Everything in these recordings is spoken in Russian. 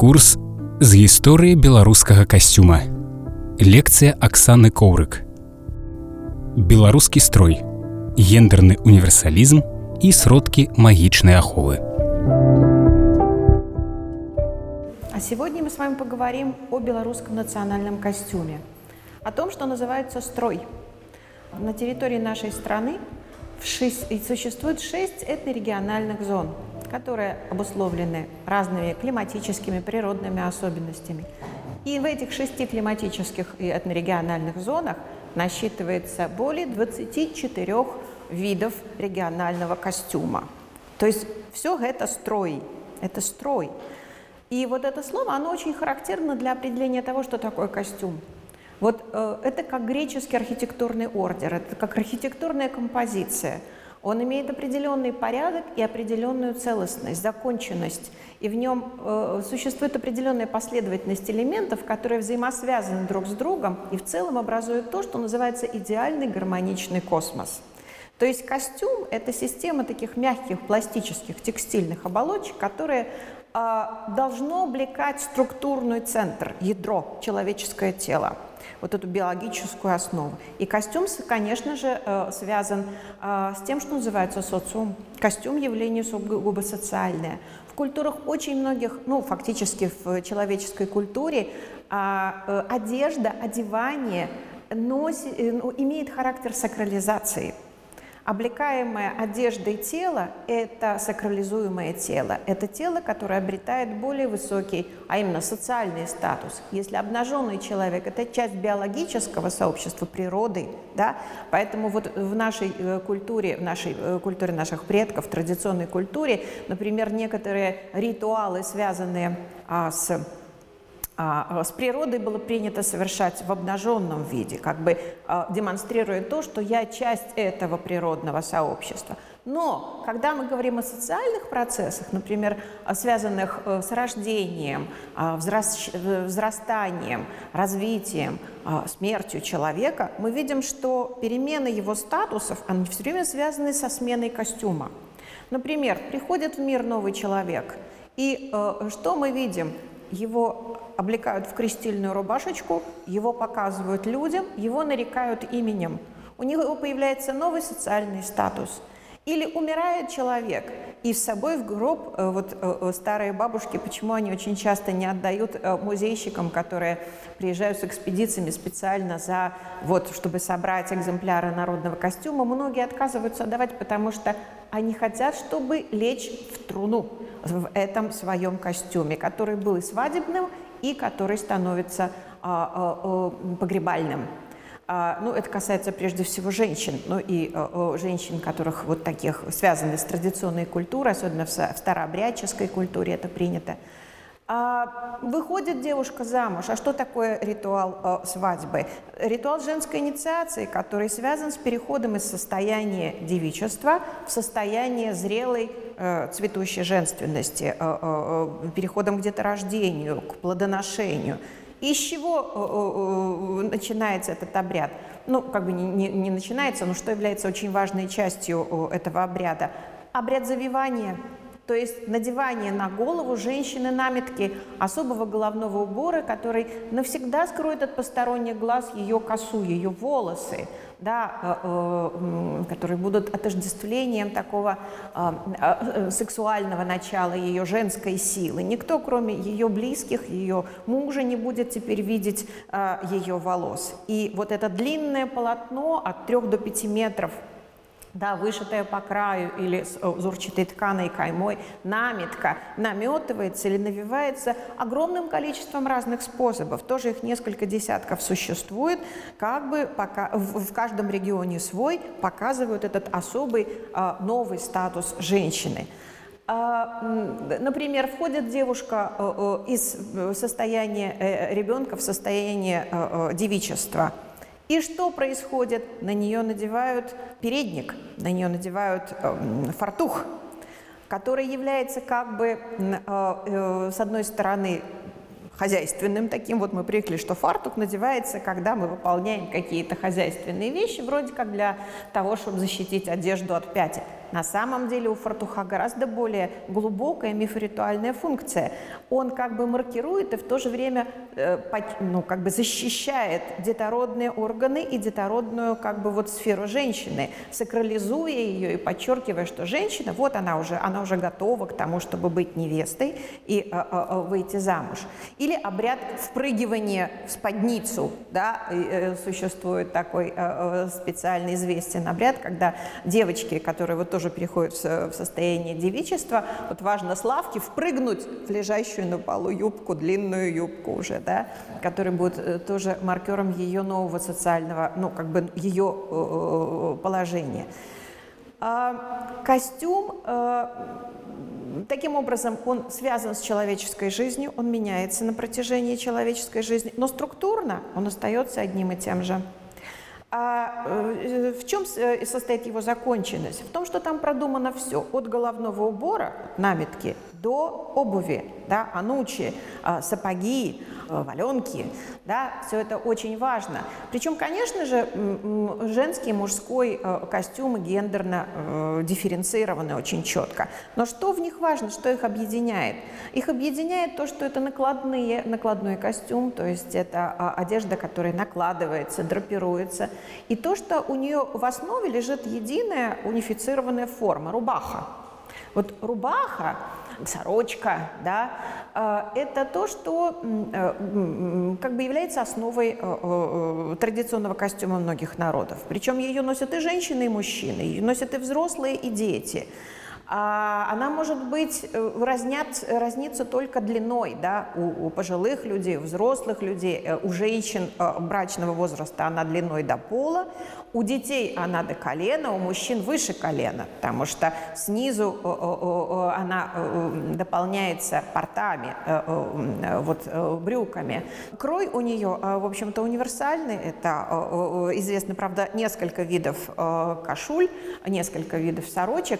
Курс з гісторыі беларускага касцюма. Лекцыя Аксаны Коўрык. Беларускі строй, гендерны універсалізм і сродкі магічнай аховы. А сегодня мы с вами поговорим о белорусском национальном костюме, о том, что называется строй. На территории нашей страны существует шесть этнорегиональных зон – которые обусловлены разными климатическими, природными особенностями. И в этих шести климатических и этнорегиональных зонах насчитывается более 24 видов регионального костюма. То есть все это строй, это строй. И вот это слово, оно очень характерно для определения того, что такое костюм. Вот э, это как греческий архитектурный ордер, это как архитектурная композиция – он имеет определенный порядок и определенную целостность, законченность. И в нем э, существует определенная последовательность элементов, которые взаимосвязаны друг с другом и в целом образуют то, что называется идеальный гармоничный космос. То есть костюм – это система таких мягких пластических текстильных оболочек, которые э, должно облекать структурный центр, ядро, человеческое тело вот эту биологическую основу. И костюм, конечно же, э, связан э, с тем, что называется социум. Костюм – явление сугубо социальное. В культурах очень многих, ну, фактически в человеческой культуре, а, э, одежда, одевание носит, ну, имеет характер сакрализации – Облекаемое одеждой тело – это сакрализуемое тело. Это тело, которое обретает более высокий, а именно социальный статус. Если обнаженный человек – это часть биологического сообщества, природы, да? поэтому вот в нашей э, культуре, в нашей э, культуре наших предков, в традиционной культуре, например, некоторые ритуалы, связанные а, с с природой было принято совершать в обнаженном виде, как бы а, демонстрируя то, что я часть этого природного сообщества. Но когда мы говорим о социальных процессах, например, связанных э, с рождением, взрастанием, развитием, смертью человека, мы видим, что перемены его статусов, они все время связаны со сменой костюма. Например, приходит в мир новый человек, и э, что мы видим? Его облекают в крестильную рубашечку, его показывают людям, его нарекают именем. У него появляется новый социальный статус. Или умирает человек, и с собой в гроб э, вот э, э, старые бабушки, почему они очень часто не отдают музейщикам, которые приезжают с экспедициями специально за вот, чтобы собрать экземпляры народного костюма, многие отказываются отдавать, потому что они хотят, чтобы лечь в труну в этом своем костюме, который был и свадебным, и который становится а, а, погребальным. А, ну, это касается прежде всего женщин, ну и женщин, которых вот таких связаны с традиционной культурой, особенно в старообрядческой культуре это принято. А, выходит девушка замуж. А что такое ритуал э, свадьбы? Ритуал женской инициации, который связан с переходом из состояния девичества в состояние зрелой э, цветущей женственности, э, э, э переходом к деторождению, к плодоношению. И с чего э, э, начинается этот обряд? Ну, как бы не, не, не начинается, но что является очень важной частью этого обряда? Обряд завивания – то есть надевание на голову женщины наметки особого головного убора, который навсегда скроет от посторонних глаз ее косу, ее волосы, да, э, э, которые будут отождествлением такого э, сексуального начала ее женской силы. Никто, кроме ее близких, ее мужа, не будет теперь видеть ее волос. И вот это длинное полотно от 3 до 5 метров – да, вышитая по краю или с узорчатой тканой каймой, наметка наметывается или навивается огромным количеством разных способов. Тоже их несколько десятков существует, как бы пока, в, в каждом регионе свой, показывают этот особый а, новый статус женщины. А, например, входит девушка а, а, из состояния э, ребенка в состояние девичества – и что происходит? На нее надевают передник, на нее надевают э, фартух, который является как бы, э, э, с одной стороны, хозяйственным таким. Вот мы привыкли, что фартук надевается, когда мы выполняем какие-то хозяйственные вещи, вроде как для того, чтобы защитить одежду от пятен. На самом деле у фартуха гораздо более глубокая мифоритуальная функция. Он как бы маркирует и в то же время э, ну, как бы защищает детородные органы и детородную как бы вот сферу женщины, сакрализуя ее и подчеркивая, что женщина, вот она уже, она уже готова к тому, чтобы быть невестой и э, э, выйти замуж. Или обряд впрыгивания в спадницу, да, существует такой специально известен обряд, когда девочки, которые вот тоже переходят в состояние девичества, вот важно с лавки впрыгнуть в лежащую на полу юбку, длинную юбку уже, да, которая будет тоже маркером ее нового социального, ну, как бы ее положения. А, костюм Таким образом, он связан с человеческой жизнью, он меняется на протяжении человеческой жизни, но структурно он остается одним и тем же. А э, в чем э, состоит его законченность? В том, что там продумано все, от головного убора, наметки, до обуви, да, анучи, а, сапоги, э, валенки, да, все это очень важно. Причем, конечно же, женский и мужской костюмы гендерно дифференцированы очень четко. Но что в них важно, что их объединяет? Их объединяет то, что это накладные, накладной костюм, то есть это а, одежда, которая накладывается, драпируется, и то, что у нее в основе лежит единая унифицированная форма – рубаха. Вот рубаха, сорочка, да, э, это то, что э, как бы является основой э, традиционного костюма многих народов. Причем ее носят и женщины, и мужчины, ее носят и взрослые, и дети. А она может быть э, разнят, разнится только длиной, да, у, у пожилых людей, у взрослых людей, э, у женщин э, брачного возраста она длиной до пола, у детей она до колена, у мужчин выше колена, потому что снизу она дополняется портами, вот брюками. Крой у нее, в общем-то, универсальный. Это известно, правда, несколько видов кашуль, несколько видов сорочек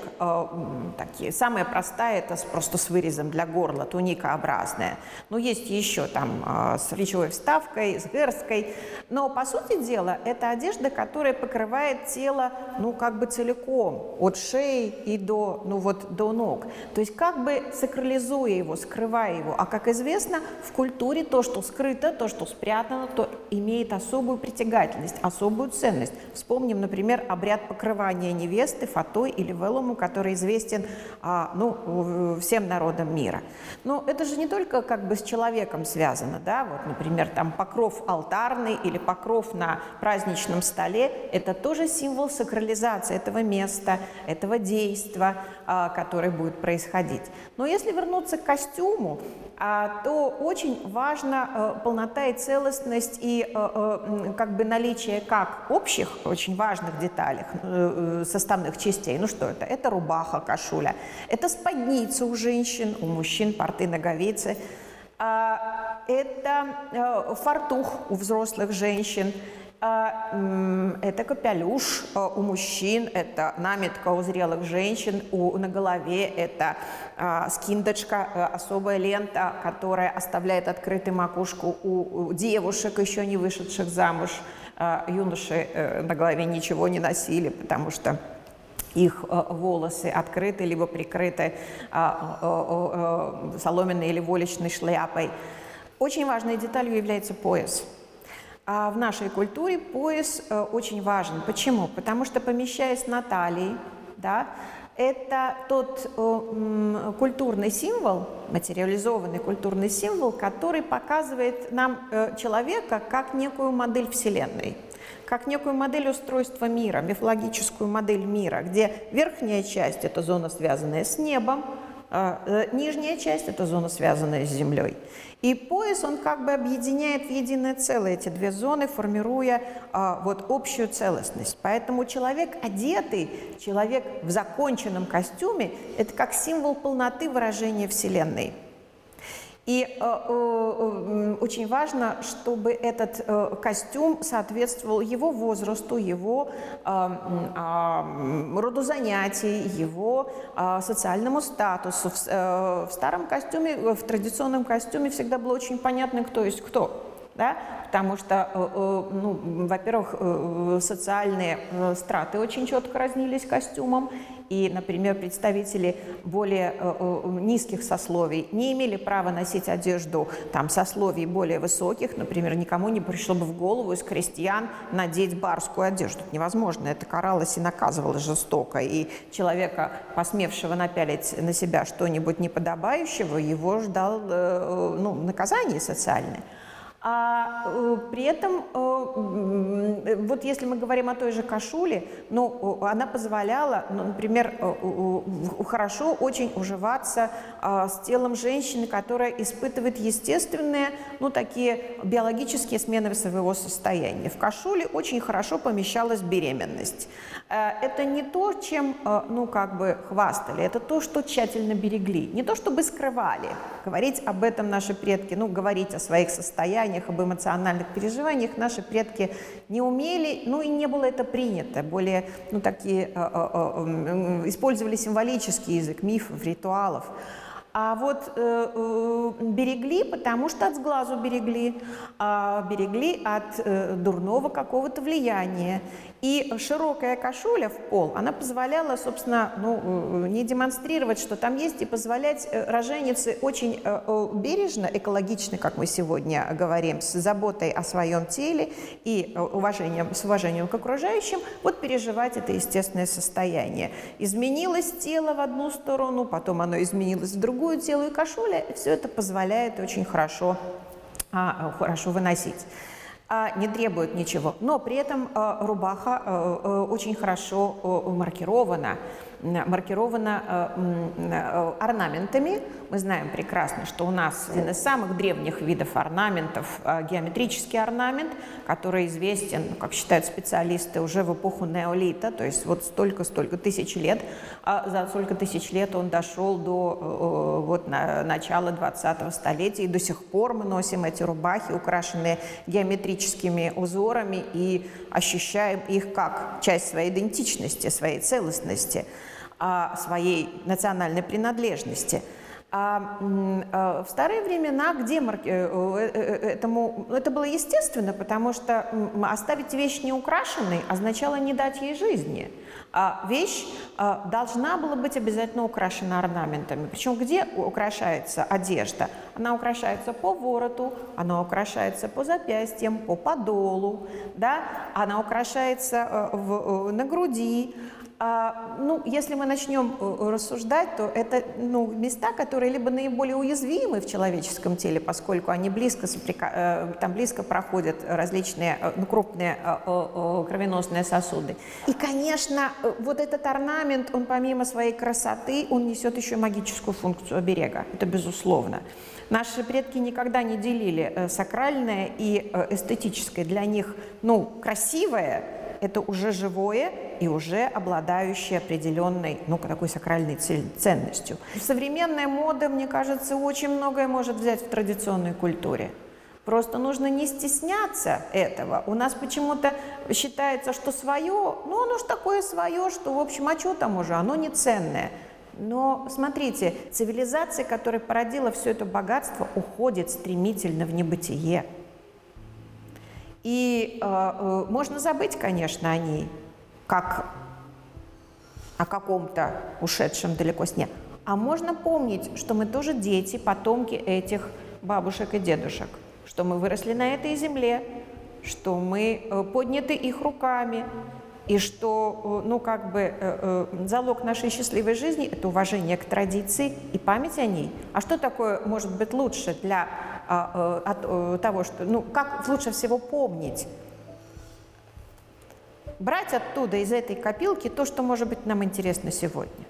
такие. Самая простая это просто с вырезом для горла, туникообразная. Но есть еще там а, с плечевой вставкой, с герской. Но по сути дела это одежда, которая покрывает тело, ну как бы целиком, от шеи и до, ну вот до ног. То есть как бы сакрализуя его, скрывая его. А как известно, в культуре то, что скрыто, то, что спрятано, то имеет особую притягательность, особую ценность. Вспомним, например, обряд покрывания невесты фатой или велому, который известен известен а, ну, всем народам мира. Но это же не только как бы с человеком связано, да, вот, например, там покров алтарный или покров на праздничном столе, это тоже символ сакрализации этого места, этого действия, а, которое будет происходить. Но если вернуться к костюму, а, то очень важна э, полнота и целостность и э, э, как бы наличие как общих, очень важных деталей, составных частей. Ну что это? Это рубаха, кашуля, это спадница у женщин, у мужчин порты, ноговицы, а, это фартух у взрослых женщин, а, это капелюш а, у мужчин, это наметка у зрелых женщин, у, на голове это а, скиндочка, а, особая лента, которая оставляет открытой макушку у, девушек, еще не вышедших замуж. Юноши на голове ничего не носили, потому что их волосы открыты либо прикрыты а, соломенной или волечной шляпой. Очень важной деталью является пояс. А в нашей культуре пояс э, очень важен. Почему? Потому что помещаясь на талии, да, это тот э, культурный символ, материализованный культурный символ, который показывает нам э, человека как некую модель Вселенной как некую модель устройства мира, мифологическую модель мира, где верхняя часть – это зона, связанная с небом, а, э, нижняя часть – это зона, связанная с землей. И пояс, он как бы объединяет в единое целое эти две зоны, формируя а, вот общую целостность. Поэтому человек одетый, человек в законченном костюме – это как символ полноты выражения Вселенной. И э, э, очень важно, чтобы этот э, костюм соответствовал его возрасту, его э, э, роду занятий, его э, социальному статусу. Э, в старом костюме, в традиционном костюме всегда было очень понятно, кто есть кто. Да? потому что, э, э, ну, во-первых, э, социальные страты очень четко разнились костюмом, и, например, представители более низких сословий не имели права носить одежду там, сословий более высоких, например, никому не пришло бы в голову из крестьян надеть барскую одежду. Это невозможно, это каралось и наказывалось жестоко, и человека, посмевшего напялить на себя что-нибудь неподобающего, его ждал ну, наказание социальное. А э, при этом, э, вот если мы говорим о той же кашуле, ну, она позволяла, ну, например, э, хорошо очень уживаться э, с телом женщины, которая испытывает естественные, ну, такие биологические смены своего состояния. В кашуле очень хорошо помещалась беременность. Э, это не то, чем, э, ну, как бы хвастали, это то, что тщательно берегли. Не то, чтобы скрывали. Говорить об этом наши предки, ну, говорить о своих состояниях, об эмоциональных переживаниях наши предки не умели, ну, и не было это принято. Более, ну, такие, э, использовали символический язык, мифов, ритуалов. А вот э, э, берегли, потому что от сглазу берегли, а берегли от э, дурного какого-то влияния. И широкая кашуля в пол, она позволяла, собственно, ну, э, не демонстрировать, что там есть, и позволять э, роженице очень э, бережно, экологично, как мы сегодня говорим, с заботой о своем теле и уважением, с уважением к окружающим, вот переживать это естественное состояние. Изменилось тело в одну сторону, потом оно изменилось в другую, телу и кашуля, все это позволяет очень хорошо, а, хорошо выносить не требует ничего. Но при этом а, рубаха а, очень хорошо маркирована маркирована э, орнаментами. Мы знаем прекрасно, что у нас один из самых древних видов орнаментов э, геометрический орнамент, который известен, как считают специалисты, уже в эпоху неолита, то есть вот столько-столько тысяч лет. А за столько тысяч лет он дошел до э, вот, начала 20-го столетия, и до сих пор мы носим эти рубахи, украшенные геометрическими узорами, и ощущаем их как часть своей идентичности, своей целостности о своей национальной принадлежности. А, а в старые времена, где э, э, э, этому, это было естественно, потому что оставить вещь неукрашенной означало не дать ей жизни. А вещь а, должна была быть обязательно украшена орнаментами. Причем где украшается одежда? Она украшается по вороту, она украшается по запястьям, по подолу, да? она украшается в, на груди, а, ну, если мы начнем э, рассуждать, то это ну, места, которые либо наиболее уязвимы в человеческом теле, поскольку они близко. Э, там близко проходят различные э, ну, крупные кровеносные сосуды. И, конечно, вот этот орнамент, он помимо своей красоты, он несет еще магическую функцию оберега. Это безусловно. Наши предки никогда не делили сакральное и эстетическое. Для них, ну, красивое это уже живое и уже обладающее определенной, ну, такой сакральной ценностью. Современная мода, мне кажется, очень многое может взять в традиционной культуре. Просто нужно не стесняться этого. У нас почему-то считается, что свое, ну оно ж такое свое, что, в общем, а что там уже, оно не ценное. Но смотрите, цивилизация, которая породила все это богатство, уходит стремительно в небытие. И э, э, можно забыть, конечно, о ней, как о каком-то ушедшем далеко сне. А можно помнить, что мы тоже дети, потомки этих бабушек и дедушек, что мы выросли на этой земле, что мы э, подняты их руками, и что, э, ну, как бы э, залог нашей счастливой жизни – это уважение к традиции и память о ней. А что такое может быть лучше для а, от того, что, ну, как лучше всего помнить. Брать оттуда, из этой копилки, то, что может быть нам интересно сегодня.